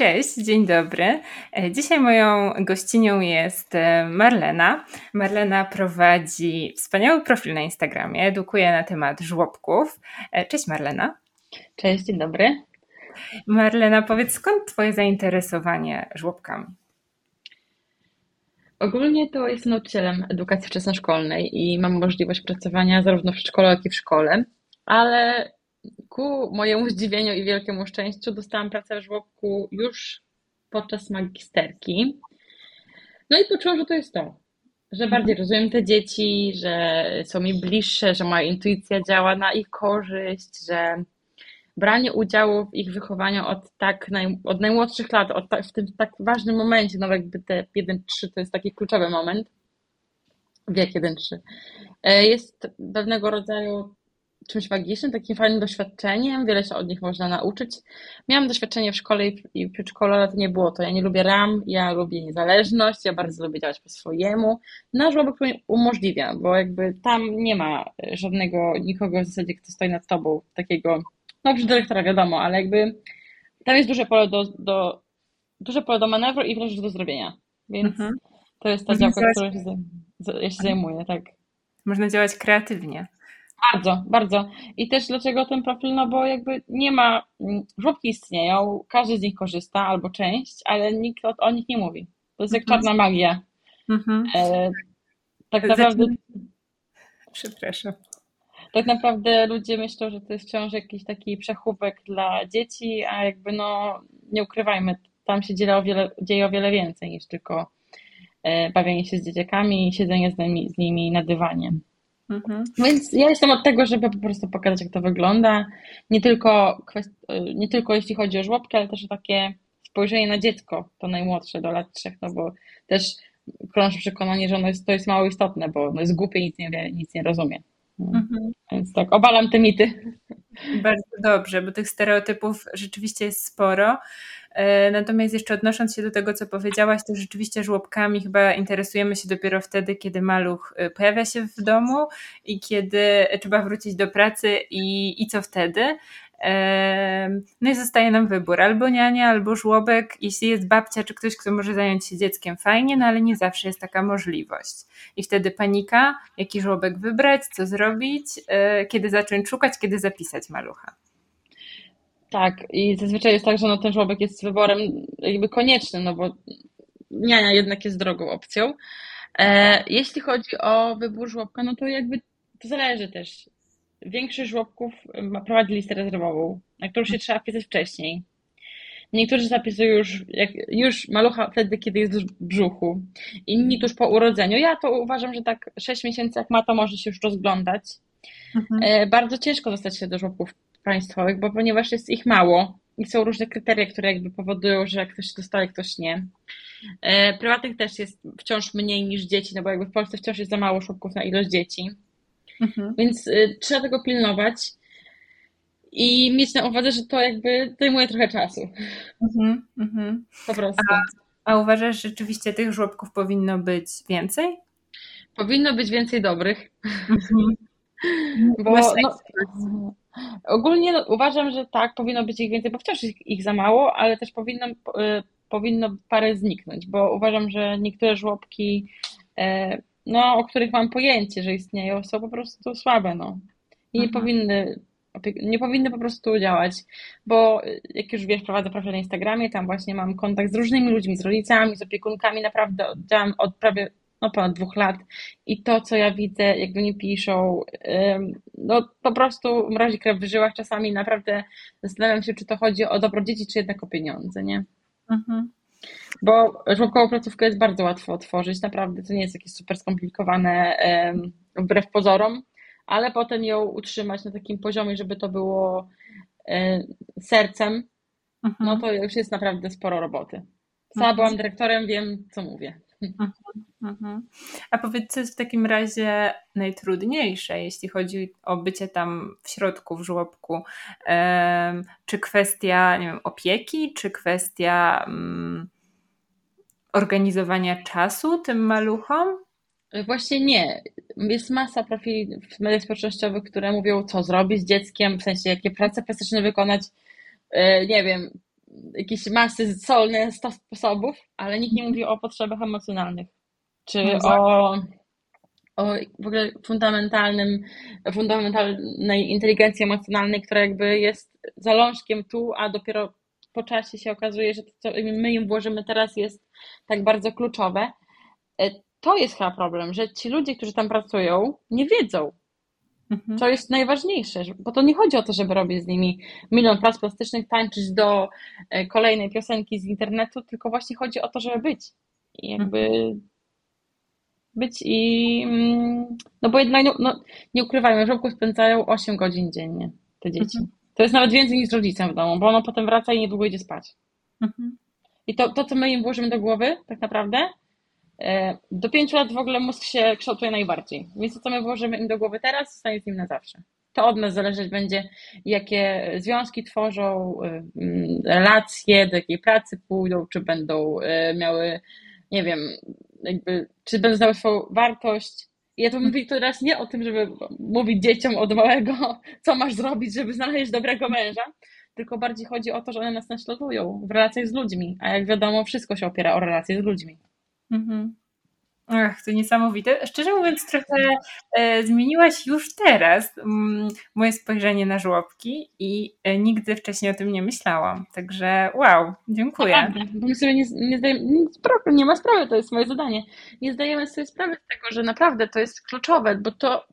Cześć, dzień dobry. E, dzisiaj moją gościnią jest e, Marlena. Marlena prowadzi wspaniały profil na Instagramie, edukuje na temat żłobków. E, cześć Marlena. Cześć, dzień dobry. Marlena, powiedz skąd Twoje zainteresowanie żłobkami? Ogólnie to jestem nauczycielem edukacji wczesnoszkolnej i mam możliwość pracowania zarówno w przedszkolu, jak i w szkole, ale ku mojemu zdziwieniu i wielkiemu szczęściu dostałam pracę w żłobku już podczas magisterki. No i poczułam, że to jest to. Że mhm. bardziej rozumiem te dzieci, że są mi bliższe, że moja intuicja działa na ich korzyść, że branie udziału w ich wychowaniu od tak naj, od najmłodszych lat, od tak, w tym tak ważnym momencie, no jakby te 1-3 to jest taki kluczowy moment, wiek 1-3, e, jest pewnego rodzaju czymś magicznym, takim fajnym doświadczeniem, wiele się od nich można nauczyć. Miałam doświadczenie w szkole i w przedszkolu, ale to nie było to. Ja nie lubię ram, ja lubię niezależność, ja bardzo lubię działać po swojemu. Nasz żłobek mi umożliwia, bo jakby tam nie ma żadnego, nikogo w zasadzie, kto stoi nad tobą, takiego, no oprócz dyrektora wiadomo, ale jakby tam jest duże pole do, do duże pole do manewru i wręcz do zrobienia. Więc mhm. to jest ta działka, którą się, ja się zajmuję, tak. Można działać kreatywnie. Bardzo, bardzo. I też dlaczego ten profil? No bo jakby nie ma, mm, żłobki istnieją, każdy z nich korzysta albo część, ale nikt o, o nich nie mówi. To jest jak mhm. czarna magia. Mhm. E, tak naprawdę. Przepraszam. Tak naprawdę ludzie myślą, że to jest wciąż jakiś taki przechówek dla dzieci, a jakby no nie ukrywajmy, tam się dzieje o wiele, dzieje o wiele więcej niż tylko e, bawienie się z dzieciakami i siedzenie z nimi, z nimi na dywanie. Mhm. Więc ja jestem od tego, żeby po prostu pokazać, jak to wygląda. Nie tylko, nie tylko jeśli chodzi o żłobki, ale też o takie spojrzenie na dziecko, to najmłodsze do lat trzech, no bo też krąży przekonanie, że ono jest, to jest mało istotne, bo ono jest głupie i nic nie wie, nic nie rozumie. No. Mhm. Więc tak, obalam te mity. Bardzo dobrze, bo tych stereotypów rzeczywiście jest sporo. E, natomiast jeszcze odnosząc się do tego, co powiedziałaś, to rzeczywiście żłobkami chyba interesujemy się dopiero wtedy, kiedy maluch e, pojawia się w domu i kiedy trzeba wrócić do pracy i, i co wtedy. E, no i zostaje nam wybór, albo niania, albo żłobek. Jeśli jest babcia czy ktoś, kto może zająć się dzieckiem, fajnie, no ale nie zawsze jest taka możliwość. I wtedy panika, jaki żłobek wybrać, co zrobić, kiedy zacząć szukać, kiedy zapisać malucha. Tak, i zazwyczaj jest tak, że no, ten żłobek jest wyborem jakby koniecznym, no bo niania jednak jest drogą opcją. E, jeśli chodzi o wybór żłobka, no to jakby to zależy też. Większość żłobków ma prowadzi listę rezerwową, na którą się trzeba wpisać wcześniej. Niektórzy zapisują już, jak, już malucha wtedy, kiedy jest w brzuchu, inni tuż po urodzeniu. Ja to uważam, że tak 6 miesięcy jak ma, to może się już rozglądać. Mhm. E, bardzo ciężko dostać się do żłobków państwowych, bo ponieważ jest ich mało i są różne kryteria, które jakby powodują, że ktoś dostaje, ktoś nie. E, prywatnych też jest wciąż mniej niż dzieci, no bo jakby w Polsce wciąż jest za mało szubków na ilość dzieci. Mhm. Więc y, trzeba tego pilnować i mieć na uwadze, że to jakby zajmuje trochę czasu. Mhm, mhm. Po prostu. A, a uważasz, że rzeczywiście tych żłobków powinno być więcej? Powinno być więcej dobrych. Mhm. Bo, no, Ogólnie no, uważam, że tak, powinno być ich więcej, bo wciąż ich, ich za mało, ale też powinno, y, powinno parę zniknąć, bo uważam, że niektóre żłobki, y, no, o których mam pojęcie, że istnieją, są po prostu słabe, no. I nie mhm. powinny nie powinny po prostu działać, bo jak już wiesz, prowadzę profil na Instagramie, tam właśnie mam kontakt z różnymi ludźmi, z rodzicami, z opiekunkami, naprawdę działam od prawie no, ponad dwóch lat i to, co ja widzę, jak oni piszą, no po prostu mrozi krew w żyłach. Czasami naprawdę zastanawiam się, czy to chodzi o dobro dzieci, czy jednak o pieniądze, nie? Mhm. Bo żłobkową placówkę jest bardzo łatwo otworzyć, naprawdę to nie jest jakieś super skomplikowane wbrew pozorom, ale potem ją utrzymać na takim poziomie, żeby to było sercem, mhm. no to już jest naprawdę sporo roboty. Sama mhm. byłam dyrektorem, wiem, co mówię. Mhm, mhm. A powiedz, co jest w takim razie najtrudniejsze, jeśli chodzi o bycie tam w środku, w żłobku? Czy kwestia nie wiem, opieki, czy kwestia um, organizowania czasu tym maluchom? Właśnie nie. Jest masa profili w mediach społecznościowych, które mówią, co zrobić z dzieckiem, w sensie jakie prace plastyczne wykonać. E, nie wiem, jakieś masy solne 100 sposobów, ale nikt nie mówi o potrzebach emocjonalnych, czy no o, o w ogóle fundamentalnym, fundamentalnej inteligencji emocjonalnej, która jakby jest zalążkiem tu, a dopiero po czasie się okazuje, że to, co my im włożymy teraz jest tak bardzo kluczowe. E, to jest chyba problem, że ci ludzie, którzy tam pracują, nie wiedzą, Mhm. To jest najważniejsze, bo to nie chodzi o to, żeby robić z nimi milion prac plastycznych, tańczyć do e, kolejnej piosenki z internetu, tylko właśnie chodzi o to, żeby być. I jakby mhm. być i. Mm, no bo jednak, no, no, nie ukrywajmy, w żłobku spędzają 8 godzin dziennie te dzieci. Mhm. To jest nawet więcej niż rodzicem w domu, bo ono potem wraca i niedługo idzie spać. Mhm. I to, to, co my im włożymy do głowy, tak naprawdę, do pięciu lat w ogóle mózg się kształtuje najbardziej, więc to, co my włożymy im do głowy teraz, zostanie z nim na zawsze. To od nas zależeć będzie, jakie związki tworzą, e, relacje, do jakiej pracy pójdą, czy będą e, miały, nie wiem, jakby, czy będą znały swoją wartość. Ja to mówię teraz nie o tym, żeby mówić dzieciom od małego, co masz zrobić, żeby znaleźć dobrego męża, tylko bardziej chodzi o to, że one nas naśladują w relacjach z ludźmi, a jak wiadomo, wszystko się opiera o relacje z ludźmi. Mhm. Ach, to niesamowite. Szczerze mówiąc, trochę e, zmieniłaś już teraz mm, moje spojrzenie na żłobki i e, nigdy wcześniej o tym nie myślałam. Także wow, dziękuję. Naprawdę, sobie nie, nie zdajemy, nie, nie ma sprawy, to jest moje zadanie. Nie zdajemy sobie sprawy z tego, że naprawdę to jest kluczowe, bo to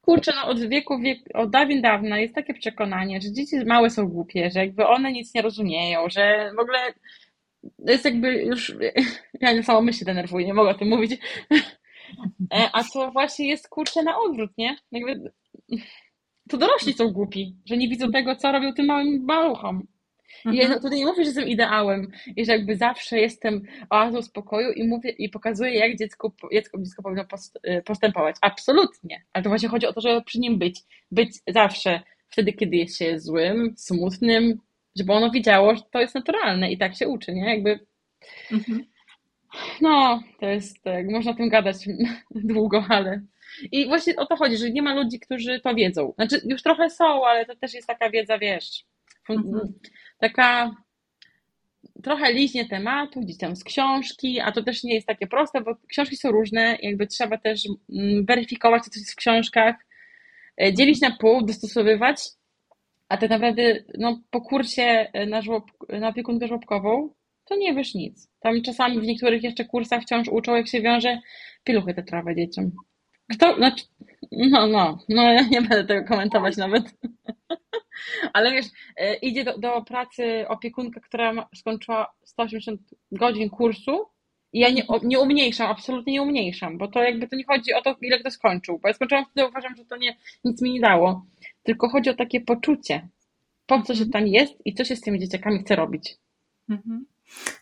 kurczę, no od wieku, wiek, od dawien dawna jest takie przekonanie, że dzieci małe są głupie, że jakby one nic nie rozumieją, że w ogóle to jest jakby już, ja nie samo myśl się denerwuję, nie mogę o tym mówić, e, a to właśnie jest kurczę na odwrót, nie? Jakby to dorośli są głupi, że nie widzą tego, co robią tym małym maluchom. I ja mhm. tutaj nie mówię, że jestem ideałem i że jakby zawsze jestem oazą spokoju i mówię i pokazuję, jak dziecko, dziecko, dziecko powinno e, postępować. Absolutnie. Ale to właśnie chodzi o to, żeby przy nim być. Być zawsze wtedy, kiedy jest się złym, smutnym, żeby ono widziało, że to jest naturalne i tak się uczy, nie? Jakby. Mhm. No, to jest tak, można o tym gadać długo, ale. I właśnie o to chodzi, że nie ma ludzi, którzy to wiedzą. Znaczy, już trochę są, ale to też jest taka wiedza, wiesz, mhm. taka trochę liźnie tematu, gdzieś tam z książki, a to też nie jest takie proste, bo książki są różne, jakby trzeba też mm, weryfikować, co jest w książkach, e, dzielić na pół, dostosowywać a tak naprawdę no, po kursie e, na, żłob, na opiekunkę żłobkową to nie wiesz nic. Tam czasami w niektórych jeszcze kursach wciąż uczą, jak się wiąże pieluchy tetrowe dzieciom. Kto, znaczy, no, no, no ja nie będę tego komentować nawet. Ale wiesz, e, idzie do, do pracy opiekunka, która skończyła 180 godzin kursu i ja nie, nie umniejszam, absolutnie nie umniejszam, bo to jakby to nie chodzi o to, ile kto skończył, bo ja skończyłam wtedy, uważam, że to nie, nic mi nie dało tylko chodzi o takie poczucie, po co się tam jest i co się z tymi dzieciakami chce robić. Mhm.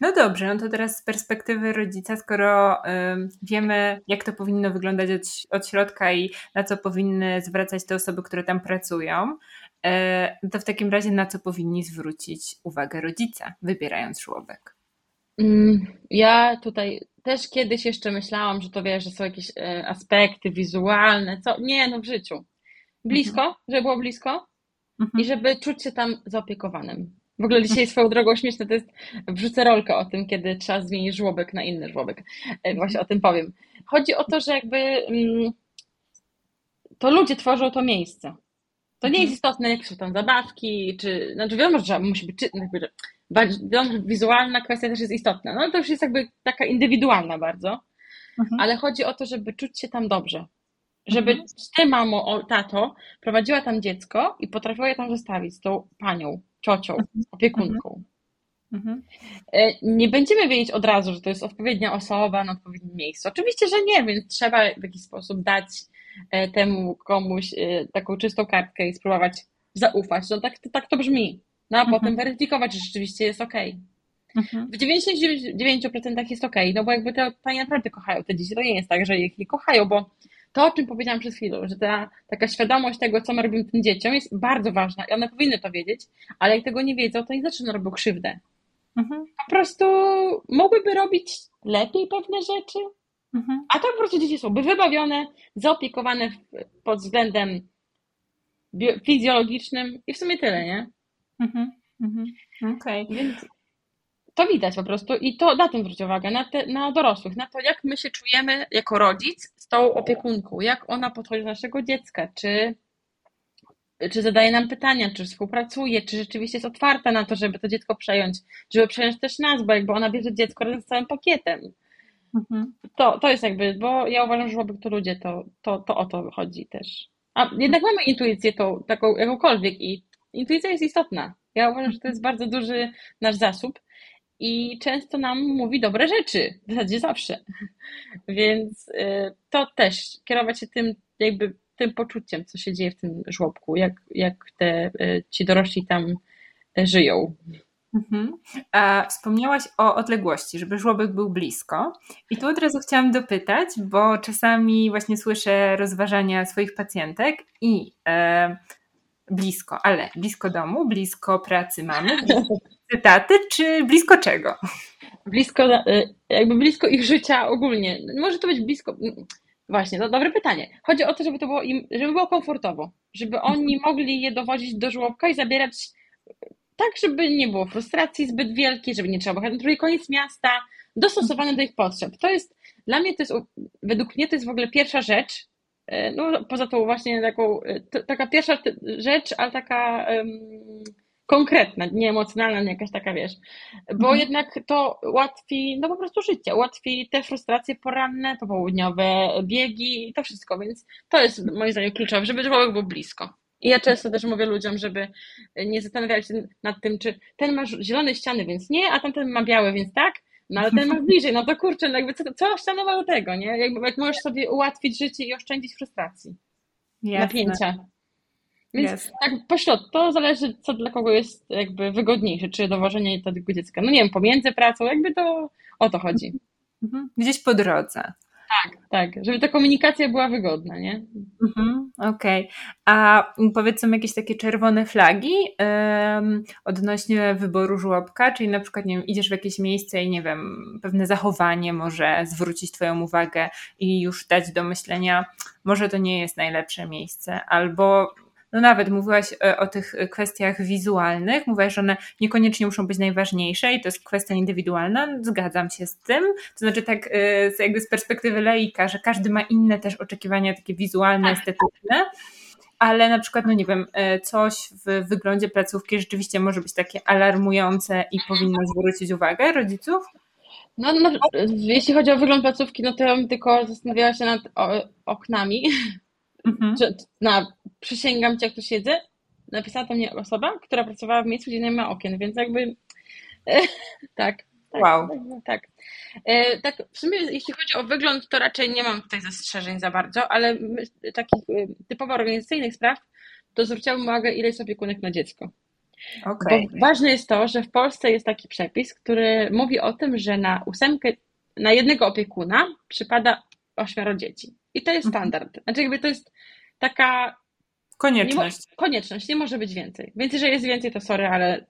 No dobrze, no to teraz z perspektywy rodzica, skoro y, wiemy, jak to powinno wyglądać od, od środka i na co powinny zwracać te osoby, które tam pracują, y, to w takim razie na co powinni zwrócić uwagę rodzice, wybierając żłobek? Mm, ja tutaj też kiedyś jeszcze myślałam, że to wiesz, że są jakieś y, aspekty wizualne, co nie, no w życiu blisko, mhm. żeby było blisko mhm. i żeby czuć się tam zaopiekowanym. W ogóle dzisiaj swoją drogą śmieszne to jest, wrzucę rolkę o tym, kiedy trzeba zmienić żłobek na inny żłobek. E, właśnie o tym powiem. Chodzi o to, że jakby mm, to ludzie tworzą to miejsce. To nie jest mhm. istotne, jakie są tam zabawki, czy, znaczy wiadomo, że musi być, jakby, wizualna kwestia też jest istotna, no to już jest jakby taka indywidualna bardzo, mhm. ale chodzi o to, żeby czuć się tam dobrze, żeby mhm. ty, mamo, o, tato, prowadziła tam dziecko i potrafiła je tam zostawić z tą panią, ciocią, mhm. opiekunką. Mhm. E, nie będziemy wiedzieć od razu, że to jest odpowiednia osoba na odpowiednim miejscu. Oczywiście, że nie, więc trzeba w jakiś sposób dać e, temu komuś e, taką czystą kartkę i spróbować zaufać. No tak, tak to brzmi. No a mhm. potem weryfikować, że rzeczywiście jest ok. Mhm. W 99% jest ok, no bo jakby te panie naprawdę kochają te dzieci. To nie jest tak, że ich nie kochają, bo to, o czym powiedziałam przed chwilą, że ta taka świadomość tego, co my robimy tym dzieciom, jest bardzo ważna i one powinny to wiedzieć, ale jak tego nie wiedzą, to nie znaczy, że robią krzywdę. Mhm. Po prostu mogłyby robić lepiej pewne rzeczy, mhm. a tak po prostu dzieci są by wybawione, zaopiekowane pod względem fizjologicznym i w sumie tyle, nie? Mhm. mhm. Okej. Okay. Więc to widać po prostu i to na tym zwróć uwagę, na, te, na dorosłych, na to, jak my się czujemy jako rodzic z tą opiekunką, jak ona podchodzi do naszego dziecka, czy, czy zadaje nam pytania, czy współpracuje, czy rzeczywiście jest otwarta na to, żeby to dziecko przejąć, żeby przejąć też nas, bo jakby ona bierze dziecko razem z całym pakietem. Mhm. To, to jest jakby, bo ja uważam, że żłobek to ludzie, to, to, to o to chodzi też. A jednak mamy intuicję tą, taką jakąkolwiek i intuicja jest istotna. Ja uważam, że to jest bardzo duży nasz zasób i często nam mówi dobre rzeczy, w zasadzie zawsze. Więc y, to też kierować się tym jakby tym poczuciem, co się dzieje w tym żłobku, jak, jak te, y, ci dorośli tam y, żyją. Mhm. Wspomniałaś o odległości, żeby żłobek był blisko. I tu od razu chciałam dopytać, bo czasami właśnie słyszę rozważania swoich pacjentek i blisko, ale blisko domu, blisko pracy mamy, cytaty, czy blisko czego? Blisko, e, jakby blisko ich życia ogólnie. Może to być blisko. Właśnie, to dobre pytanie. Chodzi o to, żeby to było im, żeby było komfortowo, żeby oni mogli je dowodzić do żłobka i zabierać tak, żeby nie było frustracji zbyt wielkiej, żeby nie trzeba było na drugi koniec miasta, dostosowane do ich potrzeb. To jest, dla mnie to jest, według mnie to jest w ogóle pierwsza rzecz, e, no poza tą właśnie taką, e, taka pierwsza rzecz, ale taka um, konkretna, nie emocjonalna, nie jakaś taka, wiesz, bo mhm. jednak to ułatwi, no po prostu życie, ułatwi te frustracje poranne, popołudniowe biegi i to wszystko, więc to jest moim zdaniem kluczowe, żeby człowiek był blisko. I ja często też mówię ludziom, żeby nie zastanawiać się nad tym, czy ten ma zielone ściany, więc nie, a tamten ma białe, więc tak, no ale ten ma bliżej, no to kurczę, no jakby co, co tego, nie? Jakby, jak możesz sobie ułatwić życie i oszczędzić frustracji, Jasne. napięcia. Więc yes. tak pośrodku, to zależy, co dla kogo jest jakby wygodniejsze, czy dowożenie tego dziecka. No nie wiem, pomiędzy pracą, jakby to o to chodzi. Mhm. Gdzieś po drodze. Tak, tak, żeby ta komunikacja była wygodna, nie? Mhm, Okej. Okay. A powiedzmy jakieś takie czerwone flagi odnośnie wyboru żłobka, czyli na przykład, nie wiem, idziesz w jakieś miejsce i nie wiem, pewne zachowanie może zwrócić Twoją uwagę i już dać do myślenia, może to nie jest najlepsze miejsce, albo no nawet mówiłaś e, o tych kwestiach wizualnych, mówiłaś, że one niekoniecznie muszą być najważniejsze i to jest kwestia indywidualna, zgadzam się z tym, to znaczy tak e, jakby z perspektywy laika, że każdy ma inne też oczekiwania takie wizualne, tak. estetyczne, ale na przykład, no nie wiem, e, coś w wyglądzie placówki rzeczywiście może być takie alarmujące i powinno zwrócić uwagę rodziców? No, no jeśli chodzi o wygląd placówki, no to ja bym tylko zastanawiała się nad oknami, Mhm. na, przysięgam cię, jak tu siedzę, napisała to mnie osoba, która pracowała w miejscu, gdzie nie ma okien, więc jakby tak. Tak, wow. Tak, no tak. E, tak, w sumie jeśli chodzi o wygląd, to raczej nie mam tutaj zastrzeżeń za bardzo, ale my, takich e, typowo organizacyjnych spraw, to zwróciłabym uwagę, ile jest opiekunek na dziecko. Okay. Bo ważne jest to, że w Polsce jest taki przepis, który mówi o tym, że na ósemkę, na jednego opiekuna przypada ośmioro dzieci. I to jest mhm. standard. Znaczy jakby to jest taka... Konieczność. Nie konieczność, nie może być więcej. Więc jeżeli jest więcej, to sorry, ale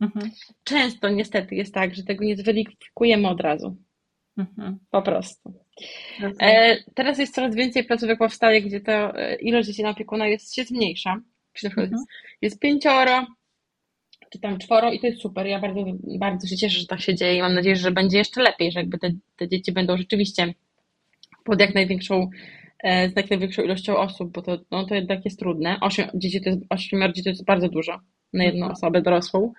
mhm. często niestety jest tak, że tego nie zweryfikujemy od razu. Mhm. Po prostu. E, teraz jest coraz więcej placówek powstaje, gdzie to e, ilość dzieci na opiekuna jest, się zmniejsza. Mhm. jest pięcioro, czy tam czworo i to jest super. Ja bardzo, bardzo się cieszę, że tak się dzieje i mam nadzieję, że będzie jeszcze lepiej, że jakby te, te dzieci będą rzeczywiście pod jak największą, e, z jak największą ilością osób, bo to, no, to jednak jest trudne. Osiem dzieci to jest, osiem dzieci to jest bardzo dużo na jedną mhm. osobę dorosłą.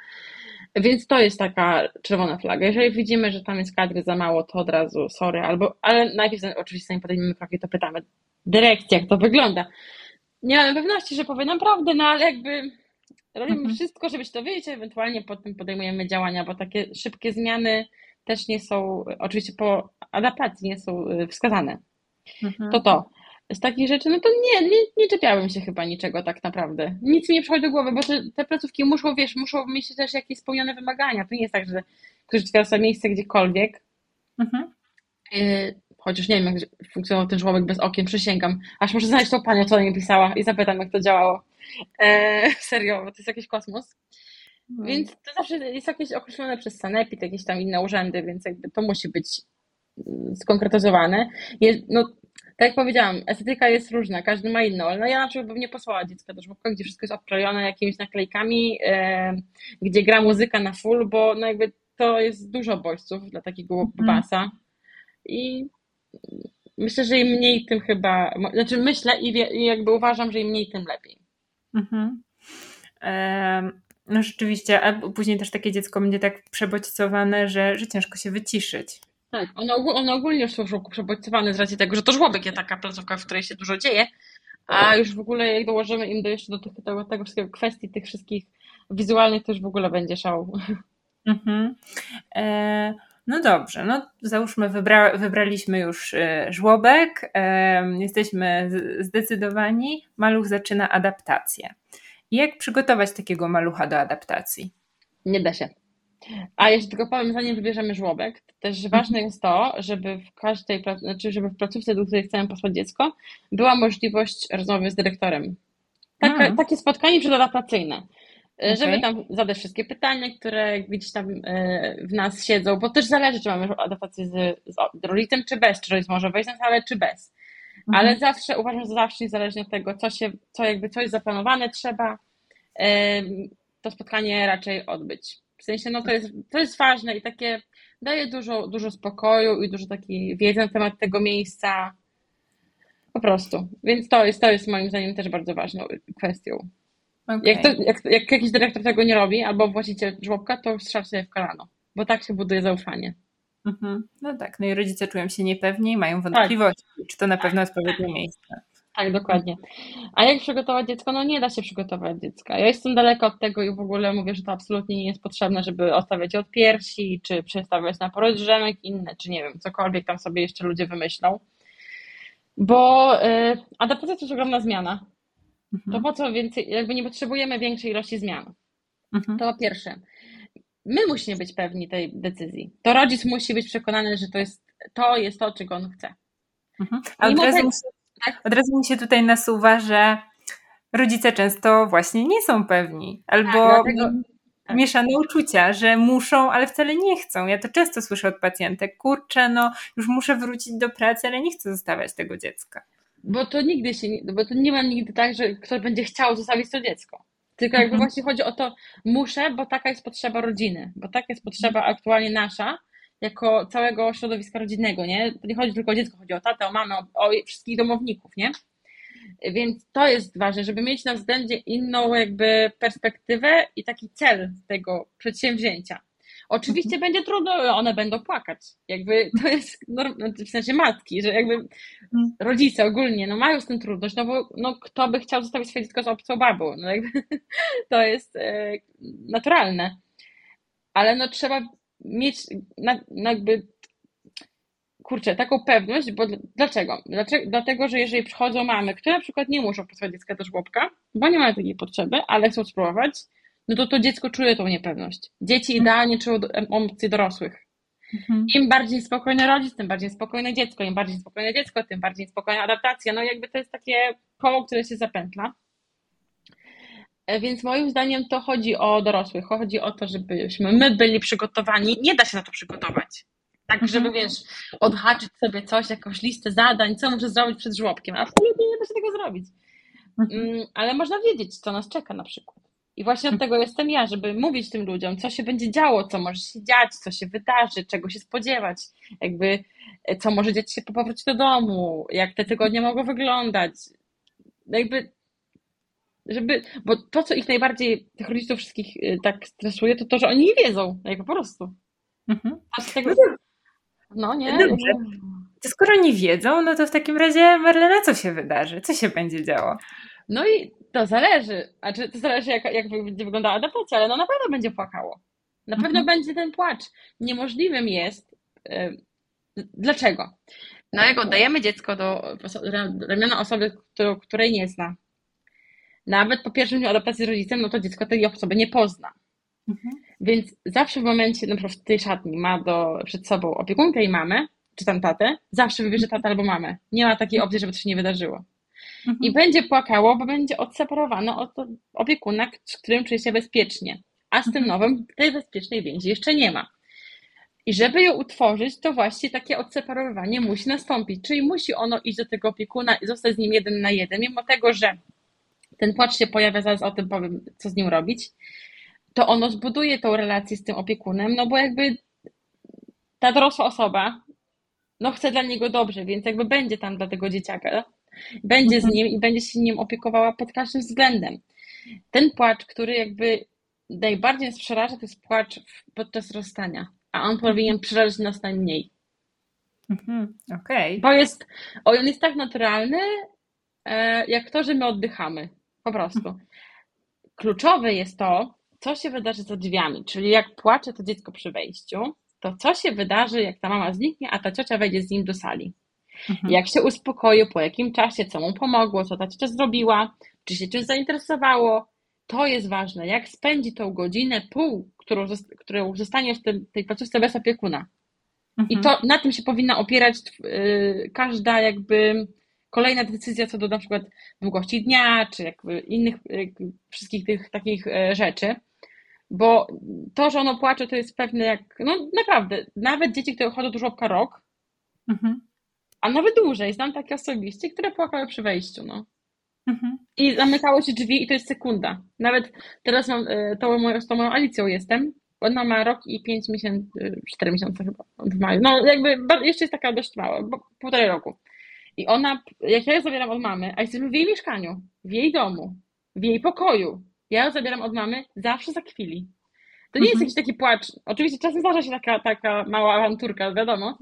Więc to jest taka czerwona flaga. Jeżeli widzimy, że tam jest kadry za mało, to od razu sorry, albo, ale najpierw oczywiście zanim podejmiemy kroki, to pytamy dyrekcji, jak to wygląda. Nie mamy pewności, że powie nam prawdę, no ale jakby robimy mhm. wszystko, żeby się to wiedzieć, ewentualnie potem podejmujemy działania, bo takie szybkie zmiany też nie są, oczywiście po adaptacji nie są y, wskazane. Mhm. To to. Z takich rzeczy, no to nie, nie, nie czepiałem się chyba niczego tak naprawdę. Nic mi nie przychodzi do głowy, bo te, te placówki muszą, wiesz, muszą mieć też jakieś spełnione wymagania. To nie jest tak, że ktoś otwiera sobie miejsce gdziekolwiek. Mhm. Y, chociaż nie wiem, jak funkcjonował ten żłobek bez okien, przysięgam. Aż muszę znaleźć tą panią, co ona mi pisała i zapytam, jak to działało. E, serio, bo to jest jakiś kosmos. Hmm. Więc to zawsze jest jakieś określone przez Sanepid, jakieś tam inne urzędy, więc jakby to musi być mm, skonkretyzowane. Jest, no, tak jak powiedziałam, estetyka jest różna, każdy ma inną, ale no ja na przykład bym nie posłała dziecka do żłobka, gdzie wszystko jest obklejone jakimiś naklejkami, e, gdzie gra muzyka na full, bo no jakby to jest dużo bodźców dla takiego basa i myślę, że im mniej, tym chyba, znaczy myślę i, wie, i jakby uważam, że im mniej, tym lepiej. Mhm. No rzeczywiście, a później też takie dziecko będzie tak przebodźcowane, że, że ciężko się wyciszyć. Tak, one, one ogólnie są w żłobku przebodźcowane z racji tego, że to żłobek jest taka placówka, w której się dużo dzieje, a już w ogóle jak dołożymy im do jeszcze do tych, tego, tego wszystkiego kwestii, tych wszystkich wizualnych, to już w ogóle będzie szał. Mhm. E, no dobrze, no załóżmy wybra, wybraliśmy już e, żłobek, e, jesteśmy zdecydowani, maluch zaczyna adaptację. Jak przygotować takiego malucha do adaptacji? Nie da się. A jeszcze tylko powiem, zanim wybierzemy żłobek, to też ważne jest to, żeby w każdej, znaczy żeby w placówce, do której chcemy posłać dziecko, była możliwość rozmowy z dyrektorem. Taka, takie spotkanie przedadaptacyjne. Okay. Żeby tam zadać wszystkie pytania, które gdzieś tam e, w nas siedzą, bo też zależy, czy mamy adaptację z, z rodzicem, czy bez, czy rodzic może wejść na salę, czy bez. Mhm. Ale zawsze uważam, że zawsze niezależnie od tego, co się, co jakby coś zaplanowane trzeba, to spotkanie raczej odbyć. W sensie, no to jest, to jest ważne i takie daje dużo, dużo spokoju i dużo takiej wiedzy na temat tego miejsca. Po prostu. Więc to jest, to jest moim zdaniem też bardzo ważną kwestią. Okay. Jak, to, jak, jak jakiś dyrektor tego nie robi, albo właściciel żłobka, to strzał sobie w kolano, bo tak się buduje zaufanie. Mhm. No tak, no i rodzice czują się niepewni, mają wątpliwości, tak. czy to na pewno odpowiednie miejsce. Tak, dokładnie. A jak przygotować dziecko? No nie da się przygotować dziecka. Ja jestem daleka od tego i w ogóle mówię, że to absolutnie nie jest potrzebne, żeby ostawiać od piersi, czy przestawiać na porość drzemek inne, czy nie wiem, cokolwiek tam sobie jeszcze ludzie wymyślą. Bo y, adaptacja to jest ogromna zmiana. Mhm. To po co więcej, jakby nie potrzebujemy większej ilości zmian. Mhm. To po pierwsze. My musimy być pewni tej decyzji. To rodzic musi być przekonany, że to jest to, jest to czego on chce. Mhm. A od razu, tego, tak? od razu mi się tutaj nasuwa, że rodzice często właśnie nie są pewni. Albo tak, dlatego, tak. mieszane uczucia, że muszą, ale wcale nie chcą. Ja to często słyszę od pacjentek. Kurczę, no już muszę wrócić do pracy, ale nie chcę zostawiać tego dziecka. Bo to nigdy się, bo to nie ma nigdy tak, że ktoś będzie chciał zostawić to dziecko. Tylko jakby mhm. właśnie chodzi o to, muszę, bo taka jest potrzeba rodziny, bo taka jest potrzeba aktualnie nasza, jako całego środowiska rodzinnego, nie? To nie chodzi tylko o dziecko, chodzi o tatę, o mamę, o, o wszystkich domowników, nie? Więc to jest ważne, żeby mieć na względzie inną jakby perspektywę i taki cel tego przedsięwzięcia. Oczywiście mhm. będzie trudno, one będą płakać. Jakby to jest znaczy w sensie matki, że jakby mhm. rodzice ogólnie no mają z tym trudność, no bo no, kto by chciał zostawić swoje dziecko z obcą babą? No jakby, to jest e, naturalne. Ale no trzeba mieć na, na jakby kurczę, taką pewność, bo dlaczego? dlaczego? Dlatego, że jeżeli przychodzą mamy, które na przykład nie muszą posłać dziecka do żłobka, bo nie mają takiej potrzeby, ale chcą spróbować, no to to dziecko czuje tą niepewność. Dzieci mhm. idealnie czują emocje dorosłych. Mhm. Im bardziej spokojny rodzic, tym bardziej spokojne dziecko. Im bardziej spokojne dziecko, tym bardziej spokojna adaptacja. No jakby to jest takie koło, które się zapętla. E, więc moim zdaniem to chodzi o dorosłych. Chodzi o to, żebyśmy my byli przygotowani. Nie da się na to przygotować. Tak, żeby mhm. wiesz, odhaczyć sobie coś, jakąś listę zadań, co muszę zrobić przed żłobkiem. Absolutnie nie da się tego zrobić. Mm, ale można wiedzieć, co nas czeka na przykład. I właśnie od tego jestem ja, żeby mówić tym ludziom, co się będzie działo, co może się dziać, co się wydarzy, czego się spodziewać, jakby e, co może dziać się po powrocie do domu, jak te tygodnie mogą wyglądać. Jakby, żeby, bo to, co ich najbardziej, tych rodziców wszystkich e, tak stresuje, to to, że oni nie wiedzą, jak po prostu. Mhm. Tego, no nie. Dobrze. To skoro nie wiedzą, no to w takim razie, Marlena, co się wydarzy? Co się będzie działo? No i to zależy. A czy to zależy, jak, jak będzie wyglądała adaptacja, ale no na pewno będzie płakało. Na mhm. pewno będzie ten płacz. Niemożliwym jest. Dlaczego? No jak oddajemy dziecko do ramiona osoby, której nie zna, nawet po pierwszym dniu adaptacji z rodzicem, no to dziecko tej osoby nie pozna. Mhm. Więc zawsze w momencie, na przykład w tej szatni ma do, przed sobą opiekunkę i mamę, czy tam tatę, zawsze wybierze tatę albo mamę. Nie ma takiej opcji, żeby to się nie wydarzyło. Mhm. I będzie płakało, bo będzie odseparowane od opiekuna, z którym czuje się bezpiecznie. A z tym mhm. nowym tej bezpiecznej więzi jeszcze nie ma. I żeby ją utworzyć, to właśnie takie odseparowywanie musi nastąpić. Czyli musi ono iść do tego opiekuna i zostać z nim jeden na jeden, mimo tego, że ten płacz się pojawia, zaraz o tym powiem, co z nim robić. to ono zbuduje tą relację z tym opiekunem, no bo jakby ta dorosła osoba no chce dla niego dobrze, więc jakby będzie tam dla tego dzieciaka, będzie z mhm. nim i będzie się nim opiekowała pod każdym względem. Ten płacz, który jakby najbardziej nas przeraża, to jest płacz podczas rozstania, a on powinien mhm. przerażać nas najmniej. Mhm, okay. Bo jest, on jest tak naturalny, e, jak to, że my oddychamy. Po prostu. Kluczowe jest to, co się wydarzy za drzwiami, czyli jak płacze to dziecko przy wejściu, to co się wydarzy, jak ta mama zniknie, a ta ciocia wejdzie z nim do sali. Mhm. Jak się uspokoił, po jakim czasie, co mu pomogło, co ta ciocia zrobiła, czy się czymś zainteresowało, to jest ważne. Jak spędzi tą godzinę, pół, którą, którą zostanie w tej, tej placówce bez opiekuna. Mhm. I to na tym się powinna opierać yy, każda jakby kolejna decyzja co do na przykład długości dnia, czy jakby innych yy, wszystkich tych takich yy, rzeczy. Bo to, że ono płacze, to jest pewne jak, no naprawdę, nawet dzieci, które chodzą do żłobka rok, mhm. A nawet dłużej, znam takie osobiście, które płakały przy wejściu, no. Mhm. I zamykało się drzwi i to jest sekunda. Nawet teraz mam, e, tą moją, z tą moją Alicją jestem, ona ma rok i pięć miesięcy, e, cztery miesiące chyba w maju. No jakby jeszcze jest taka dość mała, bo półtorej roku. I ona, jak ja ją zabieram od mamy, a jesteśmy w jej mieszkaniu, w jej domu, w jej pokoju, ja ją zabieram od mamy zawsze za chwili. To nie jest mhm. jakiś taki płacz. Oczywiście czasem zdarza się taka, taka mała awanturka, wiadomo,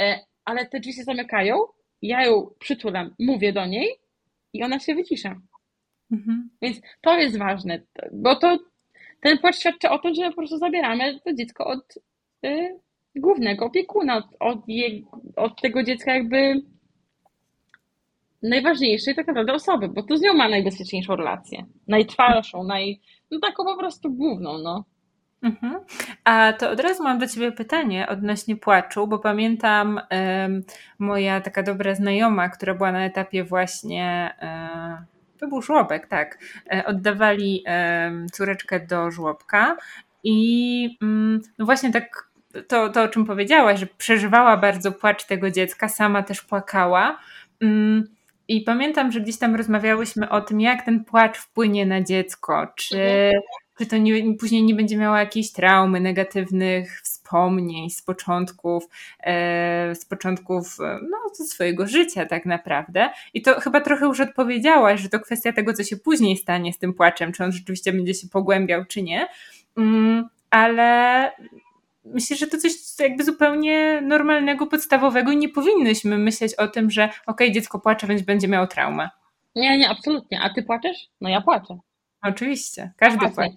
e, ale te drzwi się zamykają, ja ją przytulam, mówię do niej i ona się wycisza. Mhm. Więc to jest ważne, bo to ten płacz świadczy o tym, że po prostu zabieramy to dziecko od y, głównego opiekuna, od, od, od tego dziecka jakby najważniejszej tak naprawdę osoby, bo to z nią ma najbezpieczniejszą relację, najtrwalszą, naj, no taką po prostu główną, no. Mhm. A to od razu mam do Ciebie pytanie odnośnie płaczu, bo pamiętam um, moja taka dobra znajoma, która była na etapie właśnie, um, to był żłobek, tak, e, oddawali córeczkę do żłobka i um, no właśnie tak to, to, o czym powiedziałaś, że przeżywała bardzo płacz tego dziecka, sama też płakała. Mm, I pamiętam, że gdzieś tam rozmawiałyśmy o tym, jak ten płacz wpłynie na dziecko, czy czy to nie, później nie będzie miała jakiejś traumy, negatywnych wspomnień z początków, e, z początków e, no, swojego życia tak naprawdę. I to chyba trochę już odpowiedziałaś, że to kwestia tego, co się później stanie z tym płaczem, czy on rzeczywiście będzie się pogłębiał, czy nie. Mm, ale myślę, że to coś jakby zupełnie normalnego, podstawowego i nie powinnyśmy myśleć o tym, że okej, okay, dziecko płacze, więc będzie miało traumę. Nie, nie, absolutnie. A ty płaczesz? No ja płaczę. Oczywiście, każdy płacze.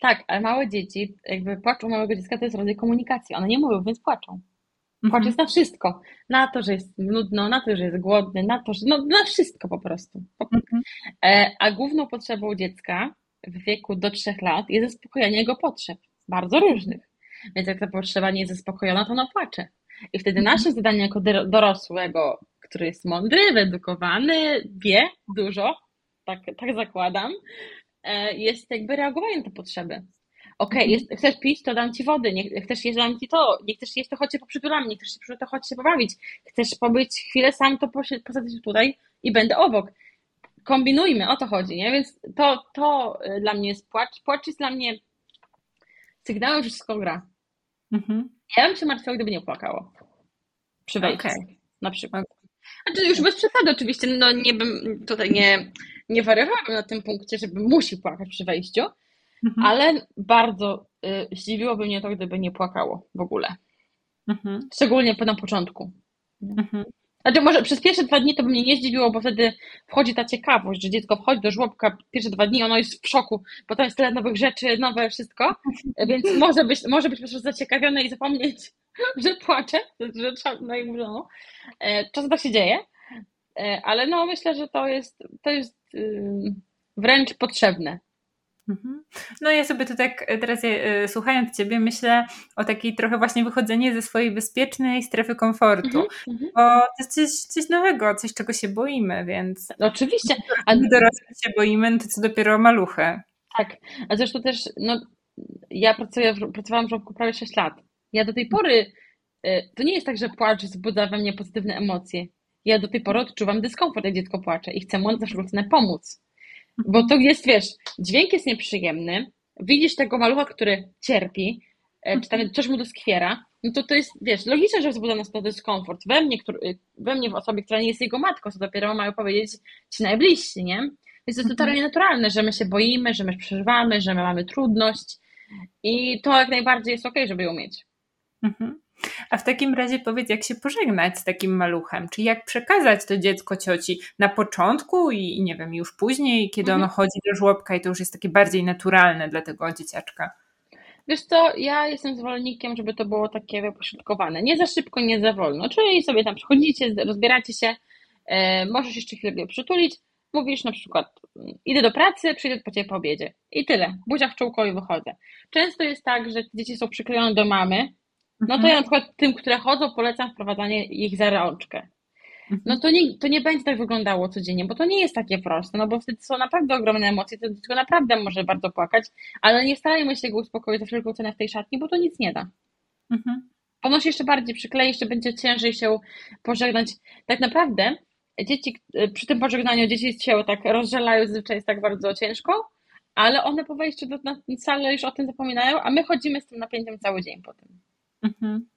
Tak, ale małe dzieci, jakby płacz u małego dziecka to jest rodzaj komunikacji. One nie mówią, więc płaczą. Płacz mhm. jest na wszystko. Na to, że jest nudno, na to, że jest głodny, na to, że no, na wszystko po prostu. Mhm. E, a główną potrzebą dziecka w wieku do trzech lat jest zaspokojenie jego potrzeb, bardzo różnych. Więc jak ta potrzeba nie jest zaspokojona, to ono płacze. I wtedy mhm. nasze zadanie jako dorosłego, który jest mądry, wyedukowany, wie dużo, tak, tak zakładam, jest jakby reagowanie na te potrzeby. Okej, okay, chcesz pić, to dam ci wody, nie, chcesz jeść, dam ci to, nie chcesz jeść, to chodź się poprzydulamy, nie chcesz się to chodź się pobawić, chcesz pobyć chwilę sam, to posadzę się tutaj i będę obok. Kombinujmy, o to chodzi, nie? Więc to, to e, dla mnie jest płacz. Płacz jest dla mnie sygnałem, że wszystko gra. Mhm. Ja bym się martwiła, gdyby nie płakało. Przy wejściu, okay. na przykład. Znaczy już bez przesady oczywiście, no nie bym tutaj nie, nie wariowałabym na tym punkcie, żeby musi płakać przy wejściu, mhm. ale bardzo y, zdziwiłoby mnie to, gdyby nie płakało w ogóle. Mhm. Szczególnie na początku. Mhm. Znaczy może przez pierwsze dwa dni to by mnie nie zdziwiło, bo wtedy wchodzi ta ciekawość, że dziecko wchodzi do żłobka pierwsze dwa dni, ono jest w szoku, bo tam jest tyle nowych rzeczy, nowe wszystko, więc może być, może być po prostu zaciekawione i zapomnieć, że płacze, że trzeba, no i no, czasem tak się dzieje, e, ale no myślę, że to jest, to jest wręcz potrzebne. Mhm. No ja sobie to tak teraz e, słuchając Ciebie myślę o takiej trochę właśnie wychodzenie ze swojej bezpiecznej strefy komfortu, mhm, mhm. bo to jest coś, coś, nowego, coś czego się boimy, więc... Oczywiście. A my dorosłych się boimy, no to co dopiero maluchy. Tak, a zresztą też no, ja pracuję, pracowałam w żłobku prawie 6 lat. Ja do tej pory, e, to nie jest tak, że płacz wzbudza we mnie pozytywne emocje ja do tej pory odczuwam dyskomfort, jak dziecko płacze i chcę mu za wszelką cenę pomóc. Bo to jest, wiesz, dźwięk jest nieprzyjemny, widzisz tego malucha, który cierpi, e, czy tam mhm. coś mu doskwiera, no to to jest, wiesz, logiczne, że wzbudza nas to dyskomfort. We mnie, który, we mnie w osobie, która nie jest jego matką, co dopiero mają powiedzieć ci najbliżsi, nie? Więc to jest totalnie mhm. naturalne, że my się boimy, że my przeżywamy, że my mamy trudność i to jak najbardziej jest okej, okay, żeby ją mieć. Mhm. A w takim razie powiedz, jak się pożegnać z takim maluchem? Czy jak przekazać to dziecko cioci na początku i nie wiem, już później, kiedy ono mhm. chodzi do żłobka i to już jest takie bardziej naturalne dla tego dzieciaczka? Wiesz co, ja jestem zwolennikiem, żeby to było takie wypośrodkowane. Nie za szybko, nie za wolno. Czyli sobie tam przychodzicie, rozbieracie się, e, możesz jeszcze chwilę przytulić, mówisz na przykład idę do pracy, przyjdę po ciebie po obiedzie. I tyle. Buzia w czółko i wychodzę. Często jest tak, że dzieci są przyklejone do mamy, no to ja na przykład tym, które chodzą, polecam wprowadzanie ich za rączkę. No to nie, to nie będzie tak wyglądało codziennie, bo to nie jest takie proste, no bo wtedy są naprawdę ogromne emocje, to dziecko naprawdę może bardzo płakać, ale nie starajmy się go uspokoić za wszelką cenę w tej szatni, bo to nic nie da. Mhm. Ono się jeszcze bardziej przyklei, jeszcze będzie ciężej się pożegnać. Tak naprawdę dzieci, przy tym pożegnaniu dzieci się tak rozżalają, zazwyczaj jest tak bardzo ciężko, ale one po wejściu do na salę już o tym zapominają, a my chodzimy z tym napięciem cały dzień potem. Mhm.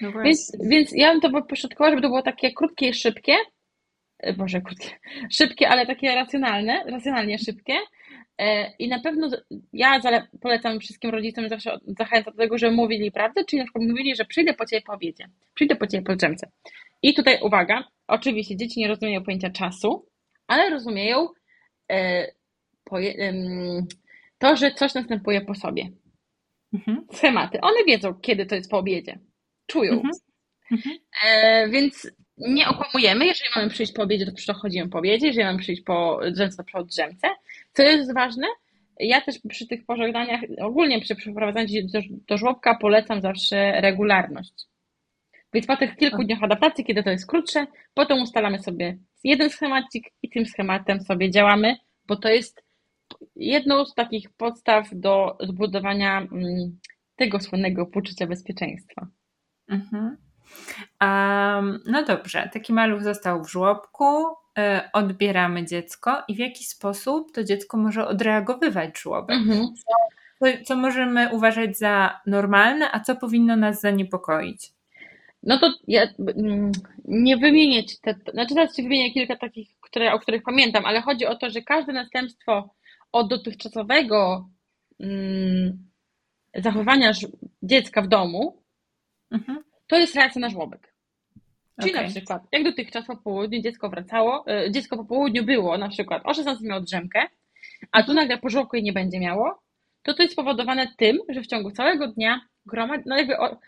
No więc, więc ja bym to pośrodkowała, żeby to było takie krótkie i szybkie. E, Boże, krótkie, szybkie, ale takie racjonalne, racjonalnie szybkie. E, I na pewno ja polecam wszystkim rodzicom, zawsze zachęcam do tego, żeby mówili prawdę, czyli na przykład mówili, że przyjdę po ciebie po obiedzie, przyjdę po ciebie po drzemce. I tutaj uwaga, oczywiście dzieci nie rozumieją pojęcia czasu, ale rozumieją e, to, że coś następuje po sobie. Mhm. Schematy. One wiedzą, kiedy to jest po obiedzie. Czują. Mhm. mhm. E, więc nie okłamujemy. Jeżeli mamy przyjść po obiedzie, to przychodzimy po obiedzie. Jeżeli mamy przyjść po drzemce, to przy drzemce. Co jest ważne, ja też przy tych pożegnaniach, ogólnie przy przeprowadzaniu do, do żłobka polecam zawsze regularność. Więc po tych kilku dniach adaptacji, kiedy to jest krótsze, potem ustalamy sobie jeden schemacik i tym schematem sobie działamy, bo to jest jedną z takich podstaw do zbudowania mm, tego słynnego poczucia bezpieczeństwa. Mhm. Um, no dobrze, taki maluch został w żłobku, y, odbieramy dziecko i w jaki sposób to dziecko może odreagowywać żłobek? Mhm. Co, co możemy uważać za normalne, a co powinno nas zaniepokoić? No to ja mm, nie wymienię ci te, znaczy teraz ci wymienię kilka takich, które, o których pamiętam, ale chodzi o to, że każde następstwo od dotychczasowego mm, zachowania dziecka w domu, mhm. to jest reakcja na żłobek. Czyli okay. na przykład, jak dotychczas po południu dziecko wracało, e, dziecko po południu było na przykład o 16 miało drzemkę, a tu nagle po żłobku jej nie będzie miało, to to jest spowodowane tym, że w ciągu całego dnia gromad, no jakby o,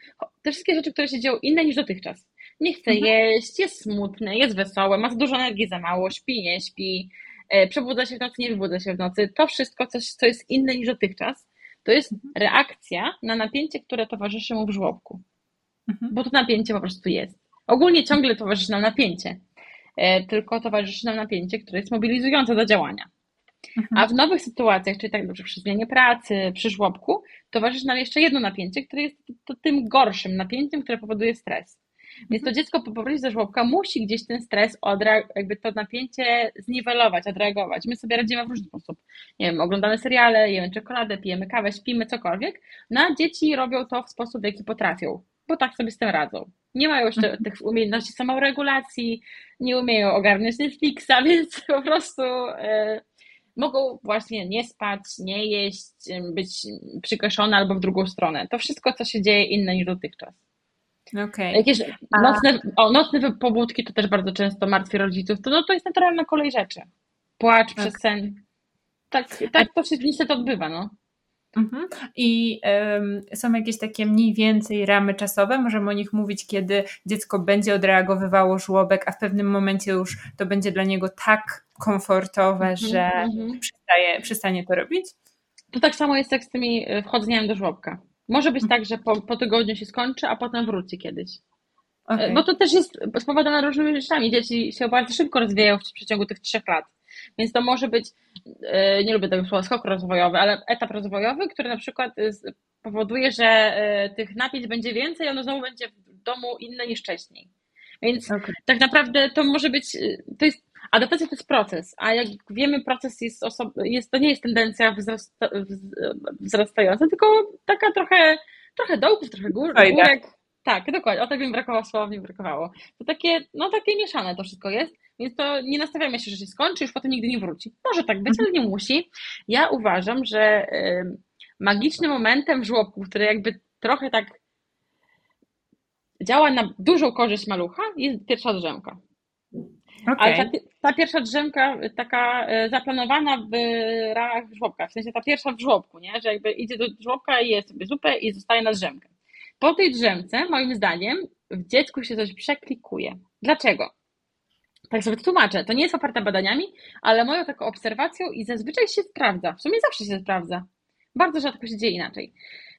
te wszystkie rzeczy, które się dzieją inne niż dotychczas. Nie chce mhm. jeść, jest smutny, jest wesoły, ma za dużo energii, za mało, śpi, nie śpi, przebudza się w nocy, nie wybudza się w nocy. To wszystko, coś, co jest inne niż dotychczas, to jest mhm. reakcja na napięcie, które towarzyszy mu w żłobku. Mhm. Bo to napięcie po prostu jest. Ogólnie ciągle towarzyszy nam napięcie, e, tylko towarzyszy nam napięcie, które jest mobilizujące do działania. Mhm. A w nowych sytuacjach, czyli tak dobrze przy zmianie pracy, przy żłobku, towarzyszy nam jeszcze jedno napięcie, które jest to tym gorszym napięciem, które powoduje stres. Więc to dziecko po powrocie ze żłobka musi gdzieś ten stres, jakby to napięcie zniwelować, odreagować. My sobie radzimy w różny sposób. Nie wiem, oglądamy seriale, jemy czekoladę, pijemy kawę, śpimy, cokolwiek. No a dzieci robią to w sposób, w jaki potrafią, bo tak sobie z tym radzą. Nie mają jeszcze mhm. tych umiejętności samoregulacji, nie umieją ogarnąć Netflixa, więc po prostu e, mogą właśnie nie spać, nie jeść, być przykoszone albo w drugą stronę. To wszystko, co się dzieje inne niż dotychczas. Okay. Jakieś nocne, o, nocne pobudki to też bardzo często martwi rodziców. To, no, to jest naturalna kolej rzeczy. Płacz tak. przez sen. Tak, tak to się niestety odbywa. No. Mhm. I um, są jakieś takie mniej więcej ramy czasowe, możemy o nich mówić, kiedy dziecko będzie odreagowywało żłobek, a w pewnym momencie już to będzie dla niego tak komfortowe, mhm, że mhm. przestaje, przestanie to robić? To tak samo jest jak z tymi e, wchodzeniami do żłobka. Może być tak, że po, po tygodniu się skończy, a potem wróci kiedyś. Okay. Bo to też jest spowodowane różnymi rzeczami. Dzieci się bardzo szybko rozwijają w przeciągu tych trzech lat. Więc to może być, e, nie lubię tego słowa, skok rozwojowy, ale etap rozwojowy, który na przykład powoduje, że e, tych napięć będzie więcej, ono znowu będzie w domu inne niż wcześniej. Więc okay. tak naprawdę to może być, to jest, adaptacja to jest proces, a jak wiemy, proces jest, osob- jest to nie jest tendencja wzrasta- wzrastająca, tylko taka trochę, trochę dołków, trochę gór, górek. Tak, dokładnie, o tak mi brakowało słowa, mi brakowało. To takie, no takie mieszane to wszystko jest, więc to nie nastawiamy się, że się skończy, już potem nigdy nie wróci. Może tak być, ale nie musi. Ja uważam, że magicznym momentem w żłobku, który jakby trochę tak działa na dużą korzyść malucha, jest pierwsza drzemka. Okay. Ale ta, ta, pierwsza drzemka taka e, zaplanowana w ramach żłobka, w sensie ta pierwsza w żłobku, nie? że jakby idzie do żłobka i je sobie zupę i zostaje na drzemkę. Po tej drzemce, moim zdaniem, w dziecku się coś przeklikuje. Dlaczego? Tak sobie to tłumaczę. To nie jest oparte badaniami, ale moją taką obserwacją i zazwyczaj się sprawdza. W sumie zawsze się sprawdza. Bardzo rzadko się dzieje inaczej.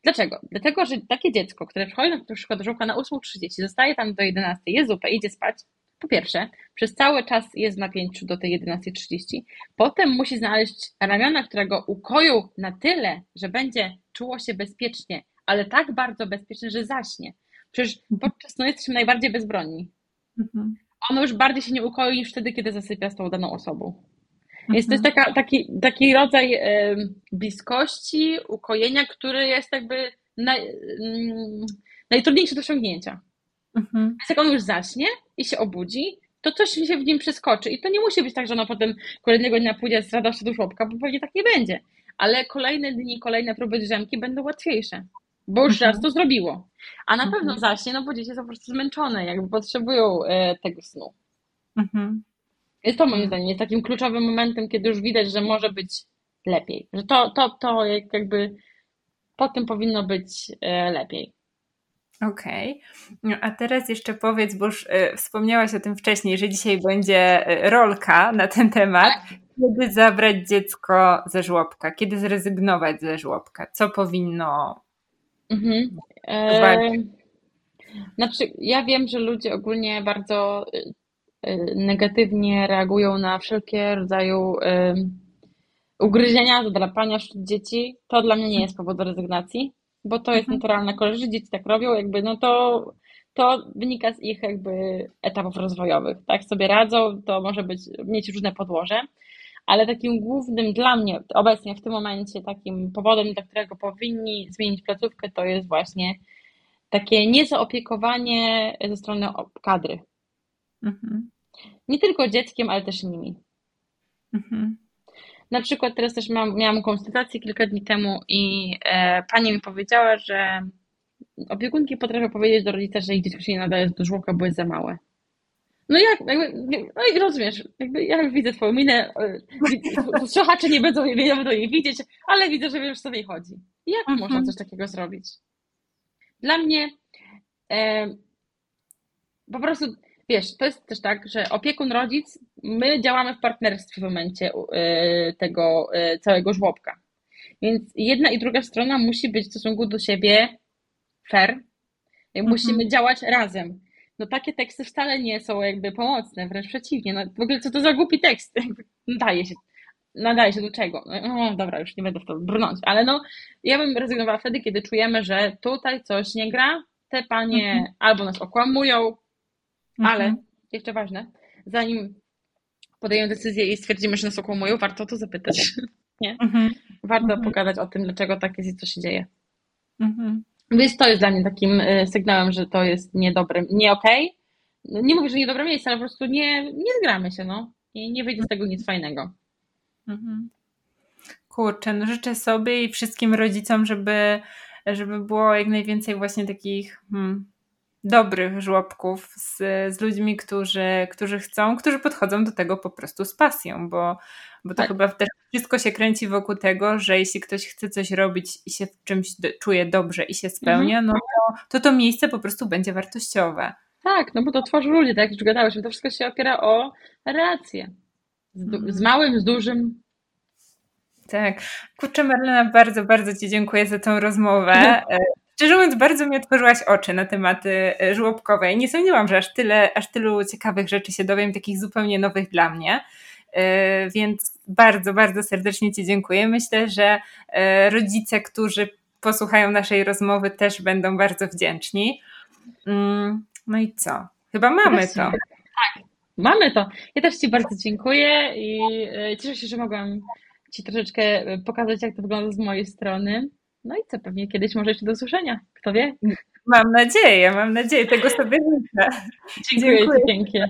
Dlaczego? Dlatego, że takie dziecko, które przychodzi na przykład do żłobka na 8.30, zostaje tam do 11, je zupę, idzie spać, po pierwsze, przez cały czas jest w napięciu do tej 11.30, potem musi znaleźć ramiona, które go ukoją na tyle, że będzie czuło się bezpiecznie, ale tak bardzo bezpiecznie, że zaśnie. Przecież podczas snu jesteśmy najbardziej bezbronni. Mhm. Ono już bardziej się nie ukoi niż wtedy, kiedy zasypia z tą daną osobą. Więc to jest mhm. taka, taki, taki rodzaj e, bliskości, ukojenia, który jest jakby naj, mm, najtrudniejszy do osiągnięcia. Mhm. Więc jak on już zaśnie i się obudzi, to coś się w nim przeskoczy. I to nie musi być tak, że ono potem kolejnego dnia pójdzie z radością do żłobka, bo pewnie tak nie będzie. Ale kolejne dni, kolejne próby drzemki będą łatwiejsze, bo już mhm. raz to zrobiło. A na mhm. pewno zaśnie, no bo dzieci są po prostu zmęczone, jakby potrzebują e, tego snu. Mhm. Jest to moim zdaniem jest takim kluczowym momentem, kiedy już widać, że może być lepiej. Że to, to, to jakby po tym powinno być e, lepiej. Okej. Okay. No, a teraz jeszcze powiedz, bo już y, wspomniałaś o tym wcześniej, że dzisiaj będzie y, rolka na ten temat. Tak. Kiedy zabrać dziecko ze żłobka? Kiedy zrezygnować ze żłobka? Co powinno. Mhm. E, znaczy, ja wiem, że ludzie ogólnie bardzo negatywnie reagują na wszelkie rodzaju ugryzienia, zadrapania wśród dzieci. To dla mnie nie jest powód do rezygnacji bo to jest mhm. naturalna kolej, że dzieci tak robią, jakby no to, to wynika z ich jakby etapów rozwojowych, tak sobie radzą, to może być, mieć różne podłoże, ale takim głównym dla mnie obecnie w tym momencie, takim powodem, dla którego powinni zmienić placówkę, to jest właśnie takie niezaopiekowanie ze strony kadry. Mhm. Nie tylko dzieckiem, ale też nimi. Mhm. Na przykład teraz też miałam, miałam konsultację kilka dni temu i e, pani mi powiedziała, że opiekunki potrafią powiedzieć do rodzica, że ich dziecko się nie nadaje do żłobka, bo jest za małe. No jak, jakby, no i rozumiesz, jakby ja widzę twoją minę, e, słuchacze nie będą, nie będą jej widzieć, ale widzę, że wiesz, co jej chodzi. Jak mhm. można coś takiego zrobić? Dla mnie e, po prostu wiesz, to jest też tak, że opiekun, rodzic, my działamy w partnerstwie w momencie y, tego y, całego żłobka. Więc jedna i druga strona musi być w stosunku do siebie fair. Mhm. Musimy działać razem. No takie teksty wcale nie są jakby pomocne, wręcz przeciwnie. No, w ogóle co to za głupi tekst? Nadaje się. Nadaje się do czego? No, dobra, już nie będę w to brnąć, ale no ja bym rezygnowała wtedy, kiedy czujemy, że tutaj coś nie gra, te panie mhm. albo nas okłamują, ale mhm. jeszcze ważne, zanim podejmiemy decyzję i stwierdzimy, że nas okłamują, warto to zapytać. Nie? Mhm. Warto mhm. pogadać o tym, dlaczego tak jest i co się dzieje. Mhm. Więc to jest dla mnie takim y, sygnałem, że to jest niedobre, nie okej. Okay. Nie mówię, że niedobre miejsce, ale po prostu nie, nie zgramy się, no. I nie wyjdzie z tego nic fajnego. Mhm. Kurczę, no życzę sobie i wszystkim rodzicom, żeby, żeby było jak najwięcej właśnie takich hmm, dobrych żłobków z, z ludźmi, którzy, którzy chcą, którzy podchodzą do tego po prostu z pasją, bo, bo to tak. chyba też wszystko się kręci wokół tego, że jeśli ktoś chce coś robić i się w czymś do, czuje dobrze i się spełnia, mhm. no to, to to miejsce po prostu będzie wartościowe. Tak, no bo to tworzy ludzie, tak jak już gadałeś, to wszystko się opiera o relacje. Z, mhm. z małym, z dużym, tak. Kurczę, Marlena, bardzo, bardzo Ci dziękuję za tą rozmowę. Szczerze mówiąc, bardzo mi otworzyłaś oczy na tematy e, żłobkowe i nie sądziłam, że aż, tyle, aż tylu ciekawych rzeczy się dowiem, takich zupełnie nowych dla mnie. E, więc bardzo, bardzo serdecznie Ci dziękuję. Myślę, że e, rodzice, którzy posłuchają naszej rozmowy, też będą bardzo wdzięczni. Mm, no i co? Chyba mamy to. Tak. mamy to. Ja też Ci bardzo dziękuję i cieszę się, że mogłam Ci troszeczkę pokazać, jak to wygląda z mojej strony. No i co, pewnie kiedyś może jeszcze do usłyszenia. Kto wie? Mam nadzieję, mam nadzieję, tego sobie życzę. Dziękuję, dziękuję. Ci pięknie.